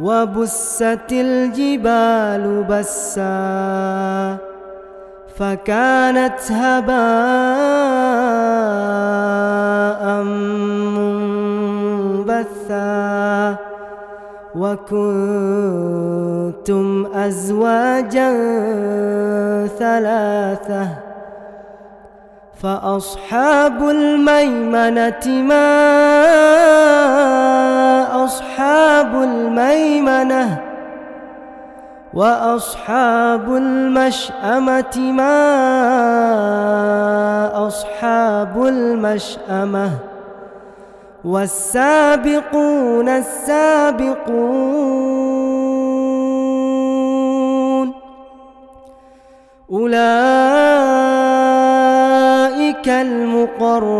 وبست الجبال بسا فكانت هباء منبثا وكنتم أزواجا ثلاثة فأصحاب الميمنة ما أصحاب الميمنة وأصحاب المشأمة ما أصحاب المشأمة والسابقون السابقون أولئك المقربون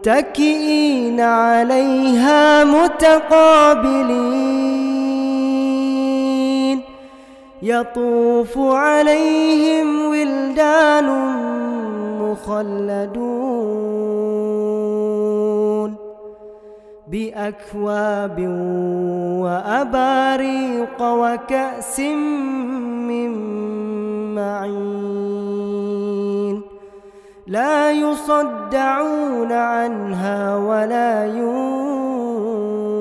متكئين عليها متقابلين. يطوف عليهم ولدان مخلدون. بأكواب وأباريق وكأس من معين. لا يصدعون عنها ولا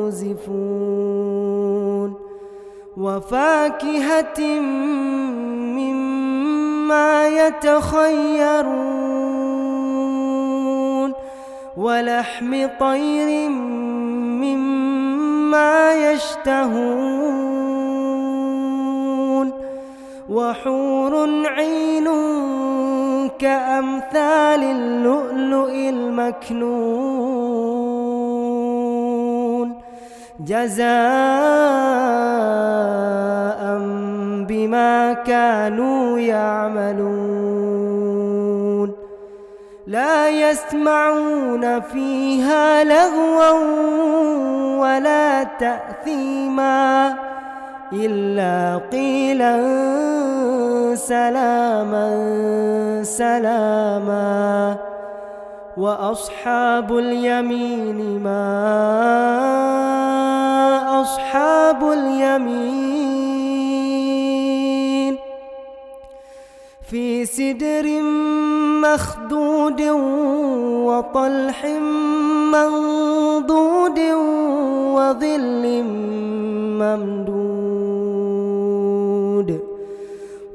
ينزفون وفاكهة مما يتخيرون ولحم طير مما يشتهون وحور عين كأمثال اللؤلؤ المكنون. جزاء بما كانوا يعملون. لا يسمعون فيها لغوا ولا تأثيما. إلا قيلا سلاما سلاما وأصحاب اليمين ما أصحاب اليمين في سدر مخدود وطلح منضود وظل ممدود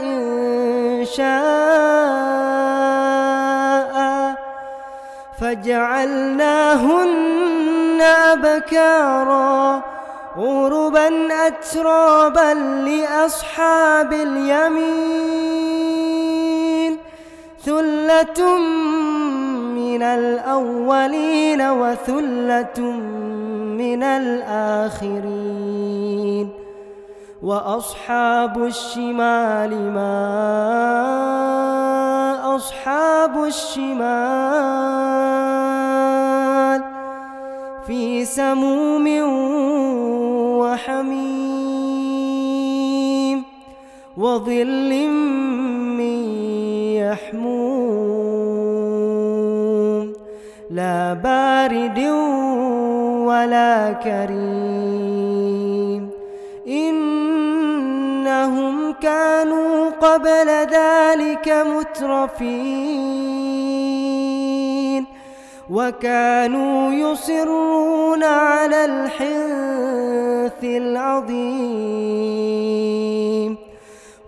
إن شاء فجعلناهن أبكارا غربا أترابا لأصحاب اليمين ثلة من الأولين وثلة من الآخرين وأصحاب الشمال ما أصحاب الشمال في سموم وحميم وظل من يحموم لا بارد ولا كريم كانوا قبل ذلك مترفين وكانوا يصرون على الحنث العظيم.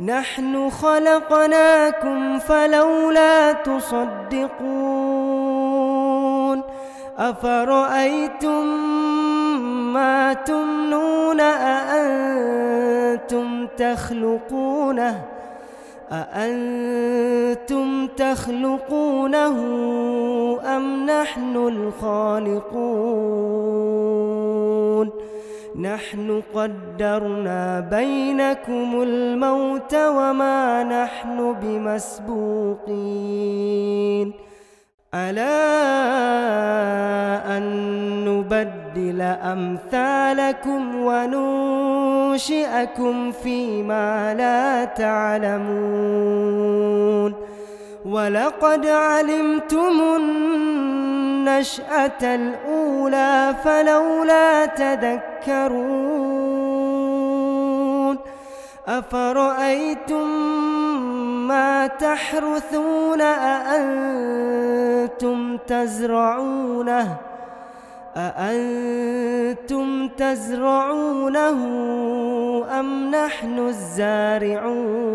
نحن خلقناكم فلولا تصدقون أفرأيتم ما تمنون أأنتم تخلقونه أأنتم تخلقونه أم نحن الخالقون نحن قدرنا بينكم الموت وما نحن بمسبوقين. ألا أن نبدل أمثالكم وننشئكم فيما لا تعلمون. ولقد علمتم النشأة الأولى فلولا تذكرون أفرأيتم ما تحرثون أأنتم تزرعونه أأنتم تزرعونه أم نحن الزارعون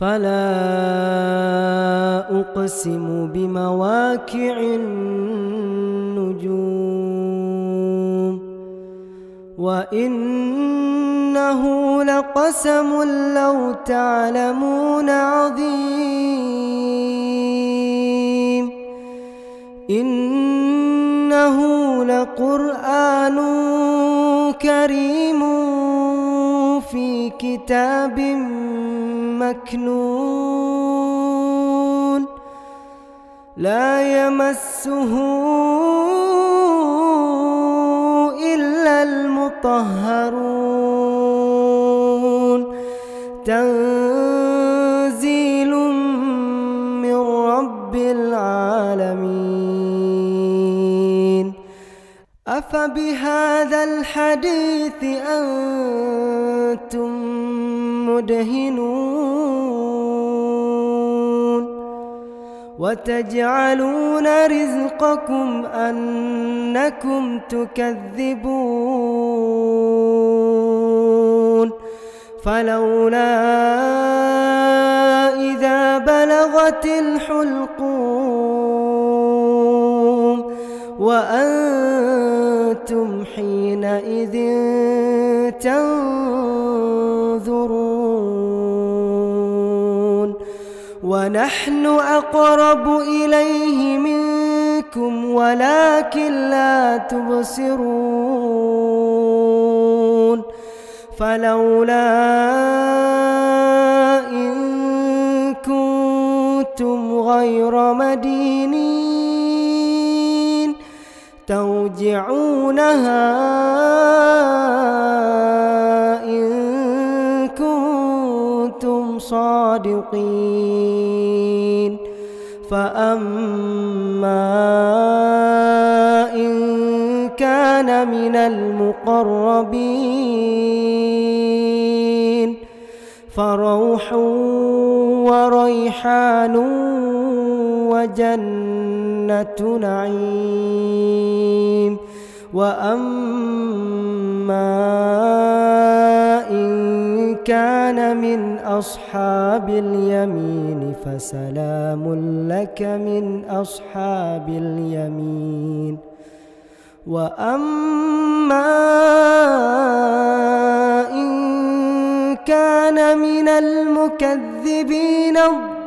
فلا أقسم بمواكع النجوم وإنه لقسم لو تعلمون عظيم إنه لقرآن كريم في كتاب مكنون لا يمسه إلا المطهرون. تنزيل أفبهذا الحديث أنتم مدهنون وتجعلون رزقكم أنكم تكذبون فلولا إذا بلغت الحلقوم وأنتم حينئذ تنظرون ونحن أقرب إليه منكم ولكن لا تبصرون فلولا إن كنتم غير مدينين ترجعونها إن كنتم صادقين فأما إن كان من المقربين فروح وريحان وجنة نعيم. وأما إن كان من أصحاب اليمين فسلام لك من أصحاب اليمين. وأما إن كان من المكذبين الضالين